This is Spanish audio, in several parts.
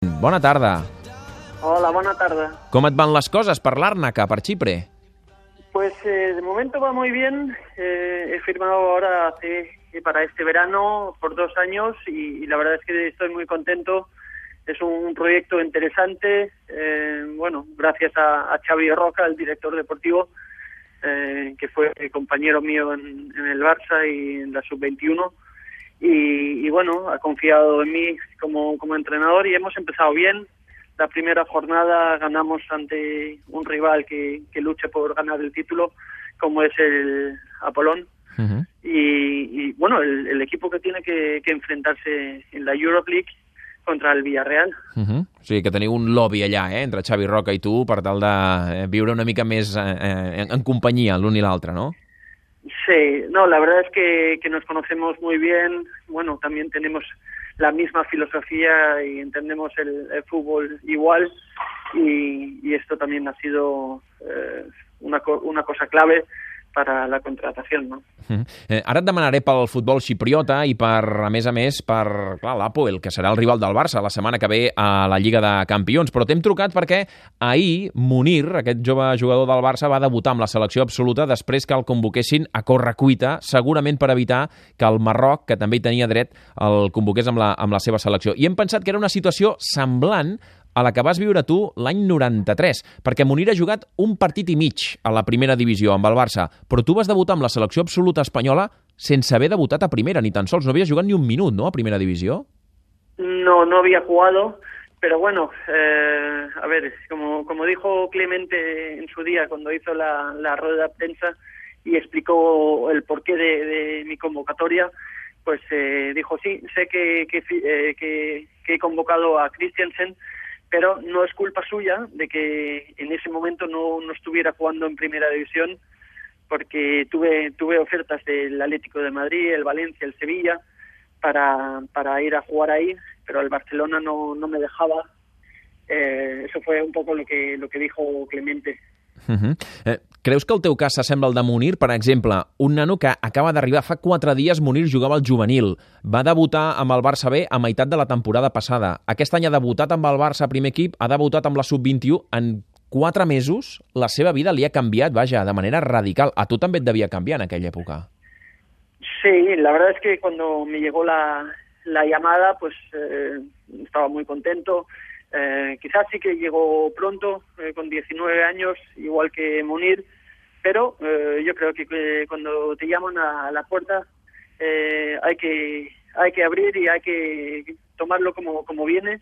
Bona tarda. Hola, buena tarde. Com et van les coses per l'Àrnaca, per Xipre? Pues eh, de momento va muy bien. Eh, he firmado ahora hace, para este verano por dos años y, y la verdad es que estoy muy contento. Es un proyecto interesante. eh, bueno, gracias a, a Xavi Roca, el director deportivo, eh, que fue compañero mío en, en el Barça y en la sub-21. Y, y bueno, ha confiado en mí como, como entrenador y hemos empezado bien. La primera jornada ganamos ante un rival que, que lucha por ganar el título, como es el Apolón. Uh -huh. Y, y, bueno, el, el, equipo que tiene que, que, enfrentarse en la Europe League contra el Villarreal. Uh -huh. O sigui que teniu un lobby allà, eh, entre Xavi Roca i tu, per tal de viure una mica més eh, en, en companyia l'un i l'altre, no? Sí, no, la verdad es que, que nos conocemos muy bien. Bueno, también tenemos la misma filosofía y entendemos el, el fútbol igual y, esto también ha sido eh, una, una cosa clave para la contratación, no? Mm. Eh, ara et demanaré pel futbol xipriota i per, a més a més, per l'Apoel, que serà el rival del Barça la setmana que ve a la Lliga de Campions. Però t'hem trucat perquè ahir Munir, aquest jove jugador del Barça, va debutar amb la selecció absoluta després que el convoquessin a correcuita, segurament per evitar que el Marroc, que també hi tenia dret, el convoqués amb la, amb la seva selecció. I hem pensat que era una situació semblant a la que vas viure tu l'any 93, perquè Munir ha jugat un partit i mig a la primera divisió amb el Barça, però tu vas debutar amb la selecció absoluta espanyola sense haver debutat a primera, ni tan sols, no havies jugat ni un minut, ¿no?, a primera divisió. No, no había jugado, pero bueno, eh, a ver, como, como dijo Clemente en su día cuando hizo la, la rueda de prensa y explicó el porqué de, de mi convocatoria, pues eh, dijo, sí, sé que, que, eh, que, que he convocado a Christiansen, pero no es culpa suya de que en ese momento no, no estuviera jugando en primera división porque tuve tuve ofertas del Atlético de Madrid, el Valencia, el Sevilla para, para ir a jugar ahí, pero el Barcelona no, no me dejaba. Eh, eso fue un poco lo que lo que dijo Clemente. Uh creus que el teu cas s'assembla al de Munir? Per exemple, un nano que acaba d'arribar fa quatre dies, Munir jugava al juvenil. Va debutar amb el Barça B a meitat de la temporada passada. Aquest any ha debutat amb el Barça primer equip, ha debutat amb la sub-21. En quatre mesos la seva vida li ha canviat, vaja, de manera radical. A tu també et devia canviar en aquella època. Sí, la verdad es que cuando me llegó la, la llamada, pues eh, estaba muy contento. Eh, quizás sí que llegó pronto, eh, con 19 años, igual que Munir, pero eh, yo creo que, que, cuando te llaman a, la puerta hay que hay que abrir y hay que tomarlo como, como viene.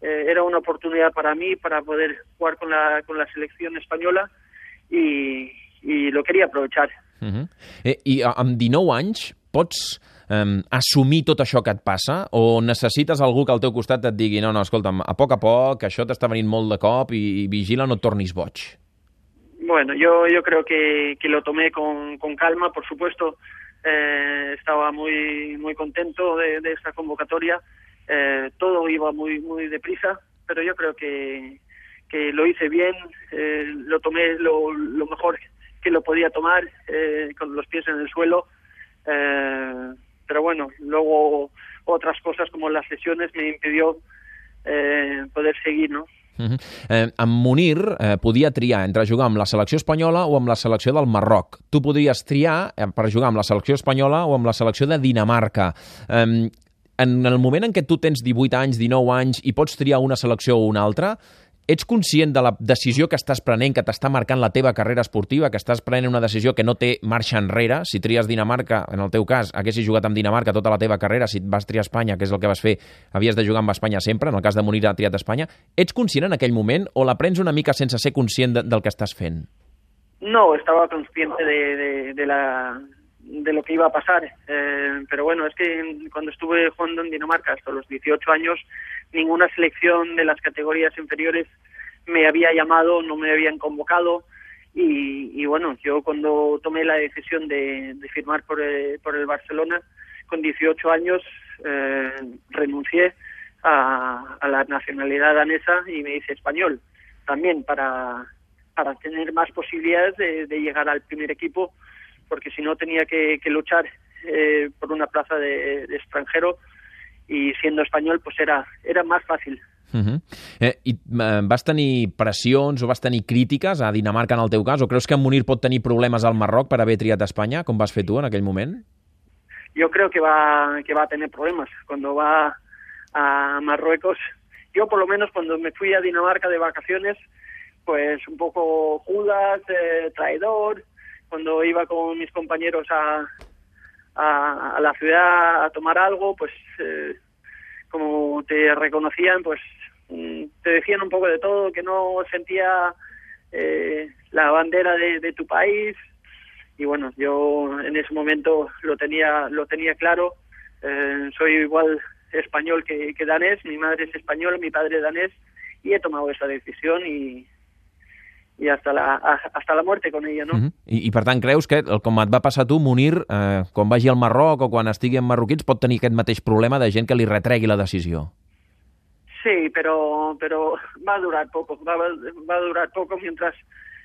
era una oportunidad para mí para poder jugar con la, con la selección española y, y lo quería aprovechar. Uh -huh. eh, I amb 19 anys pots um, assumir tot això que et passa o necessites algú que al teu costat et digui no, no, escolta'm, a poc a poc, això t'està venint molt de cop i, i vigila, no et tornis boig? Bueno, yo, yo creo que, que lo tomé con, con calma, por supuesto, eh, estaba muy, muy contento de, de esta convocatoria, eh, todo iba muy, muy deprisa, pero yo creo que, que lo hice bien, eh, lo tomé lo, lo mejor que lo podía tomar, eh, con los pies en el suelo, eh, pero bueno, luego otras cosas como las lesiones me impidió eh, poder seguir, ¿no? Uh -huh. eh, en Munir eh, podia triar entre jugar amb la selecció espanyola o amb la selecció del Marroc. Tu podries triar eh, per jugar amb la selecció espanyola o amb la selecció de Dinamarca. Eh, en el moment en què tu tens 18 anys, 19 anys i pots triar una selecció o una altra, ets conscient de la decisió que estàs prenent, que t'està marcant la teva carrera esportiva, que estàs prenent una decisió que no té marxa enrere? Si tries Dinamarca, en el teu cas, haguessis jugat amb Dinamarca tota la teva carrera, si vas triar Espanya, que és el que vas fer, havies de jugar amb Espanya sempre, en el cas de Munir ha triat Espanya. Ets conscient en aquell moment o la prens una mica sense ser conscient de, del que estàs fent? No, estaba consciente de, de, de la de lo que iba a pasar. Eh, pero bueno, es que cuando estuve jugando en Dinamarca hasta los 18 años, ninguna selección de las categorías inferiores me había llamado, no me habían convocado. Y, y bueno, yo cuando tomé la decisión de, firmar por el, por el Barcelona, con 18 años, eh, renuncié a, la nacionalidad danesa y me hice español también para, para tener más posibilidades de, llegar al primer equipo porque si no tenía que, que luchar eh, por una plaza de, extranjero y siendo español pues era, era más fácil. Uh -huh. eh, I eh, vas tenir pressions o vas tenir crítiques a Dinamarca en el teu cas? O creus que en Munir pot tenir problemes al Marroc per haver triat Espanya, com vas fer tu en aquell moment? Yo creo que va, que va a tener problemas. Cuando va a Marruecos, yo por lo menos cuando me fui a Dinamarca de vacaciones, pues un poco Judas, eh, traidor, cuando iba con mis compañeros a, a, a, la ciudad a tomar algo, pues eh, como te reconocían, pues mm, te decían un poco de todo, que no sentía eh, la bandera de, de, tu país y bueno, yo en ese momento lo tenía lo tenía claro. Eh, soy igual español que, danés, mi madre es española, mi padre danés y he tomado esa decisión y, i hasta la, hasta la muerte con ella, no? Uh -huh. I, I per tant, creus que, com et va passar a tu, Munir, eh, quan vagi al Marroc o quan estigui en marroquins, pot tenir aquest mateix problema de gent que li retregui la decisió? Sí, pero, pero va a durar poco, va, va a durar poco mientras,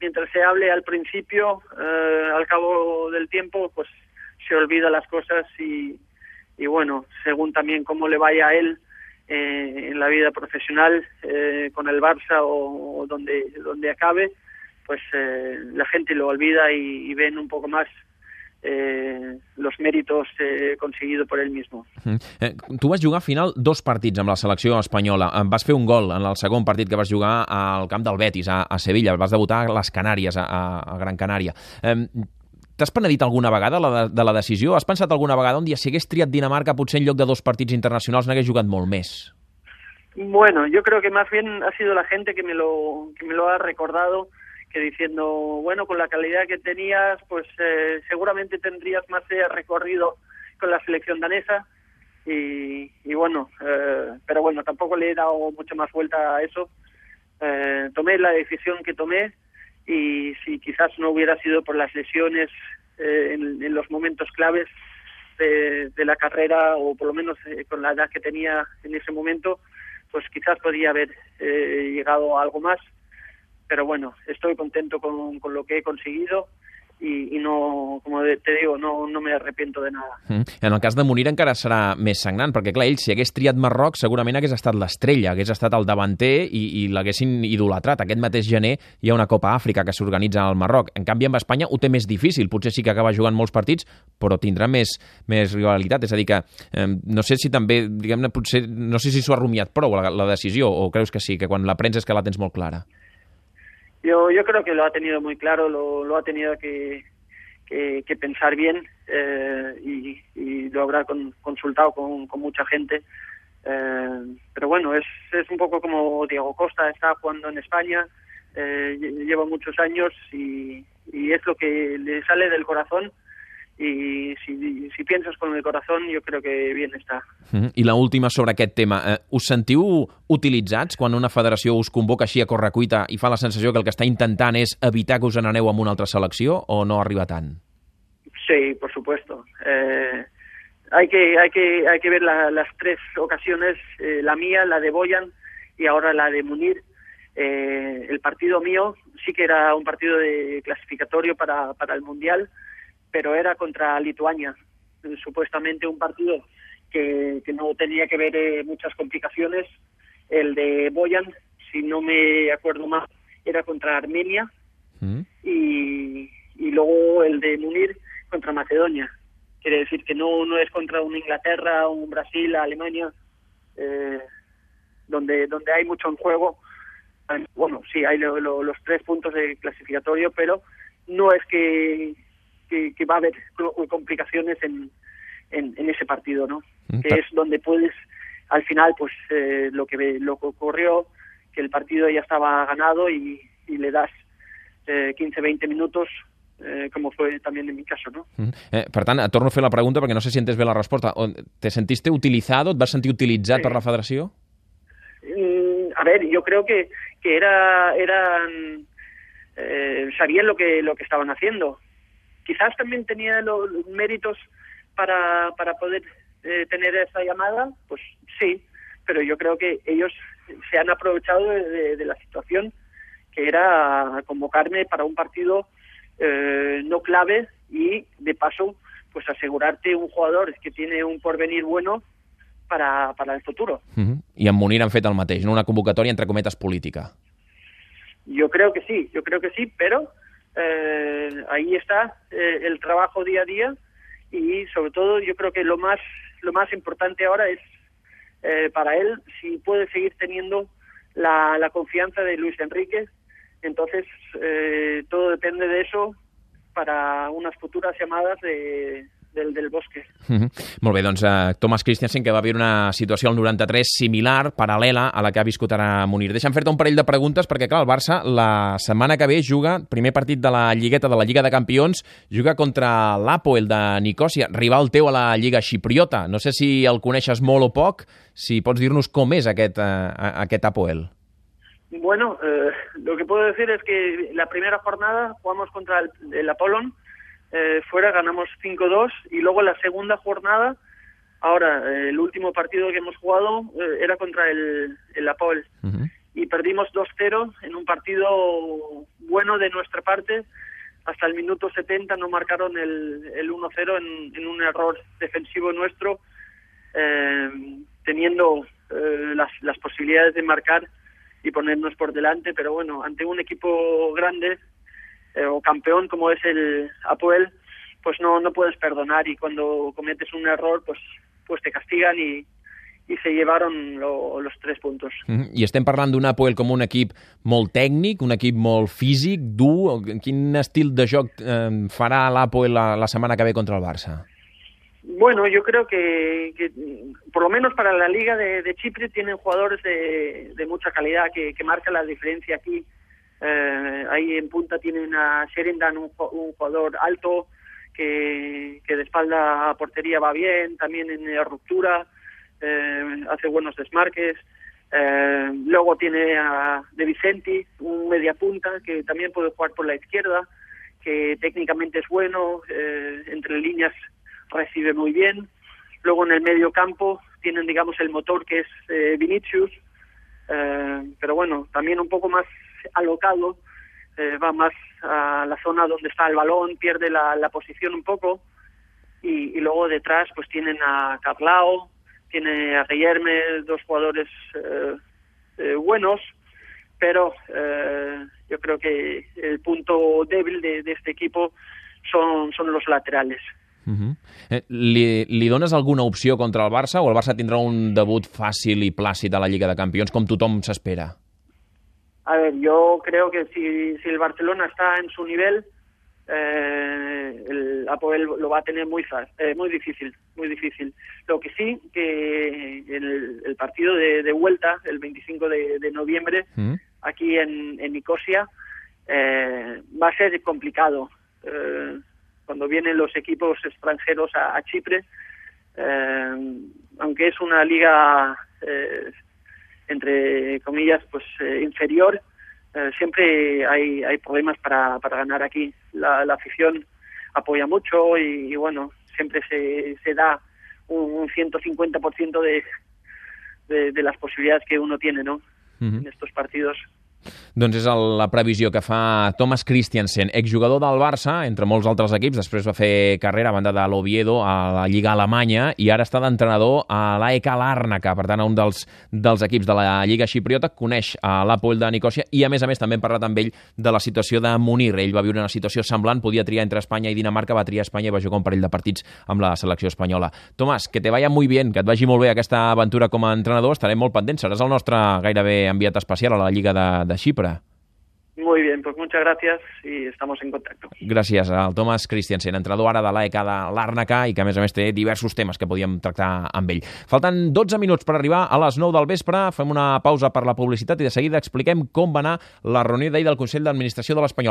mientras se hable al principio, eh, al cabo del tiempo, pues se olvida las cosas y, y bueno, según también cómo le vaya a él, eh, en la vida profesional eh, con el Barça o, o, donde donde acabe pues eh, la gente lo olvida y, y ven un poco más eh, los méritos eh, conseguidos por ell mismo. Eh, tu vas jugar al final dos partits amb la selecció espanyola. Vas fer un gol en el segon partit que vas jugar al camp del Betis, a, a Sevilla. Vas debutar a les Canàries, a, a Gran Canària. Eh, T'has penedit alguna vegada la de, de la decisió? Has pensat alguna vegada un dia si hagués triat Dinamarca potser en lloc de dos partits internacionals n'hagués jugat molt més? Bueno, yo creo que más bien ha sido la gente que me lo que me lo ha recordado que diciendo, bueno, con la calidad que tenías, pues eh, seguramente tendrías más recorrido con la selección danesa y, y bueno, eh, pero bueno, tampoco le he dado mucha más vuelta a eso. Eh, tomé la decisión que tomé y si quizás no hubiera sido por las lesiones eh, en, los momentos claves de, de, la carrera o por lo menos eh, con la edad que tenía en ese momento, pues quizás podía haber eh, llegado a algo más. Pero bueno, estoy contento con, con lo que he conseguido i, i no, com te digo, no, no me arrepiento de nada. Mm. En el cas de Munir encara serà més sagnant, perquè clar, ell si hagués triat Marroc segurament hagués estat l'estrella, hagués estat el davanter i, i l'haguessin idolatrat. Aquest mateix gener hi ha una Copa Àfrica que s'organitza al Marroc. En canvi, amb Espanya ho té més difícil, potser sí que acaba jugant molts partits, però tindrà més, més rivalitat. És a dir que eh, no sé si també, diguem-ne, potser, no sé si s'ho ha rumiat prou la, la decisió, o creus que sí, que quan la prens és que la tens molt clara? Yo, yo creo que lo ha tenido muy claro, lo, lo ha tenido que, que, pensar bien eh, y, y, lo habrá con, consultado con, con, mucha gente. Eh, pero bueno, es, es un poco como Diego Costa, está jugando en España, eh, lleva muchos años y es lo que le sale del corazón i si, si pienses con el corazón jo crec que bien està. Mm -hmm. I la última sobre aquest tema. Eh, us sentiu utilitzats quan una federació us convoca així a correcuita i fa la sensació que el que està intentant és evitar que us n'aneu amb una altra selecció o no arriba tant? Sí, por supuesto. Eh, hay que hay que hay que ver la, las tres ocasiones, eh, la mía, la de Boyan y ahora la de Munir. Eh, el partido mío sí que era un partido de clasificatorio para, para el Mundial, pero era contra Lituania, supuestamente un partido que, que no tenía que ver eh, muchas complicaciones. El de Boyan, si no me acuerdo más, era contra Armenia mm. y, y luego el de Munir contra Macedonia. Quiere decir que no, no es contra un Inglaterra, un Brasil, Alemania, eh, donde, donde hay mucho en juego. Bueno, sí, hay lo, lo, los tres puntos de clasificatorio, pero no es que que, que va a haber complicaciones en, en, en ese partido, ¿no? Mm, que es donde puedes, al final, pues eh, lo que lo que ocurrió, que el partido ya estaba ganado y, y le das eh, 15-20 minutos eh, com fue también en mi caso, ¿no? Mm. Eh, per tant, et torno a fer la pregunta perquè no sé si entes bé la resposta. ¿Te sentiste utilizado? ¿Et vas sentir utilitzat sí. per la federació? Mm, a ver, yo creo que, que era, eran, eh, sabían lo que, lo que estaban haciendo. Quizás también tenía los, méritos para, para poder eh, tener esa llamada, pues sí, pero yo creo que ellos se han aprovechado de, de, de la situación que era convocarme para un partido eh, no clave y de paso pues asegurarte un jugador que tiene un porvenir bueno para, para el futuro. Uh -huh. I amb Munir han fet el mateix, no? una convocatòria entre cometes política. Yo creo que sí, yo creo que sí, pero eh, ahí está eh, el trabajo día a día y sobre todo yo creo que lo más lo más importante ahora es eh, para él si puede seguir teniendo la, la confianza de Luis Enrique entonces eh, todo depende de eso para unas futuras llamadas de, del, del bosque. Mm -hmm. Molt bé, doncs uh, Thomas Christiansen, que va viure una situació al 93 similar, paral·lela a la que ha viscut ara Munir. Deixa'm fer-te un parell de preguntes, perquè clar, el Barça la setmana que ve juga, primer partit de la Lligueta de la Lliga de Campions, juga contra l'Apoel de Nicòsia, rival teu a la Lliga Xipriota. No sé si el coneixes molt o poc, si pots dir-nos com és aquest, uh, aquest Apoel. Bueno, eh, lo que puedo decir es que la primera jornada jugamos contra el, el Apollon, eh, fuera ganamos 5-2 y luego la segunda jornada, ahora eh, el último partido que hemos jugado eh, era contra el, el Apol uh -huh. y perdimos 2-0 en un partido bueno de nuestra parte. Hasta el minuto 70 no marcaron el, el 1-0 en, en, un error defensivo nuestro, eh, teniendo eh, las, las posibilidades de marcar y ponernos por delante, pero bueno, ante un equipo grande eh, o campeón como es el Apoel, pues no, no puedes perdonar y cuando cometes un error, pues, pues te castigan y, i se llevaron lo, los tres puntos. Mm -hmm. I estem parlant d'un Apoel com un equip molt tècnic, un equip molt físic, dur. Quin estil de joc eh, farà l'Apoel la, la setmana que ve contra el Barça? Bueno, yo creo que, que, por lo menos para la Liga de, de Chipre tienen jugadores de, de mucha calidad que, que marcan la diferencia aquí. Eh, ahí en punta tienen a Sherindan, un, un jugador alto que, de espalda a portería va bien, también en ruptura, eh, hace buenos desmarques. Eh, luego tiene a De Vicenti, un media punta que también puede jugar por la izquierda, que técnicamente es bueno, eh, entre líneas recibe muy bien. Luego en el medio campo tienen, digamos, el motor que es eh, Vinicius, pero bueno, también un poco más alocado, eh, va más a la zona donde está el balón, pierde la, posición un poco, y, luego detrás pues tienen a Carlao, tiene a Guillerme, dos jugadores buenos, pero yo creo que el punto débil de, este equipo son, son los laterales. Uh -huh. eh, li, alguna opció contra el Barça o el Barça tindrà un debut fàcil i plàcid a la Lliga de Campions com tothom s'espera? A ver, yo creo que si, si el Barcelona está en su nivel, eh, el Apoel lo va a tener muy eh, muy difícil, muy difícil. Lo que sí, que el, el partido de, de, vuelta, el 25 de, de noviembre, -huh. aquí en, en Nicosia, eh, va a ser complicado. Eh, cuando vienen los equipos extranjeros a, a Chipre, eh, aunque es una liga eh, entre comillas pues eh, inferior, siempre hay, hay problemas para, para ganar aquí. La, la afición apoya mucho y, y, bueno, siempre se, se da un, un 150% de, de, de las posibilidades que uno tiene ¿no? Uh -huh. en estos partidos. Doncs és el, la previsió que fa Thomas Christiansen, exjugador del Barça, entre molts altres equips, després va fer carrera a banda de l'Oviedo a la Lliga Alemanya i ara està d'entrenador a l'AEK Làrnaca, per tant, un dels, dels equips de la Lliga Xipriota, coneix a l'Apoel de Nicòsia i, a més a més, també hem parlat amb ell de la situació de Munir. Ell va viure una situació semblant, podia triar entre Espanya i Dinamarca, va triar Espanya i va jugar un parell de partits amb la selecció espanyola. Tomàs, que te vaya muy bien, que et vagi molt bé aquesta aventura com a entrenador, estarem molt pendents, seràs el nostre gairebé enviat especial a la Lliga de, de Xipre. Muy bien, pues muchas gracias y estamos en contacto. Gràcies al Thomas Christiansen, entrenador ara de l'AEK de l'Àrnaca i que a més a més té diversos temes que podíem tractar amb ell. Falten 12 minuts per arribar a les 9 del vespre, fem una pausa per la publicitat i de seguida expliquem com va anar la reunió d'ahir del Consell d'Administració de l'Espanyol.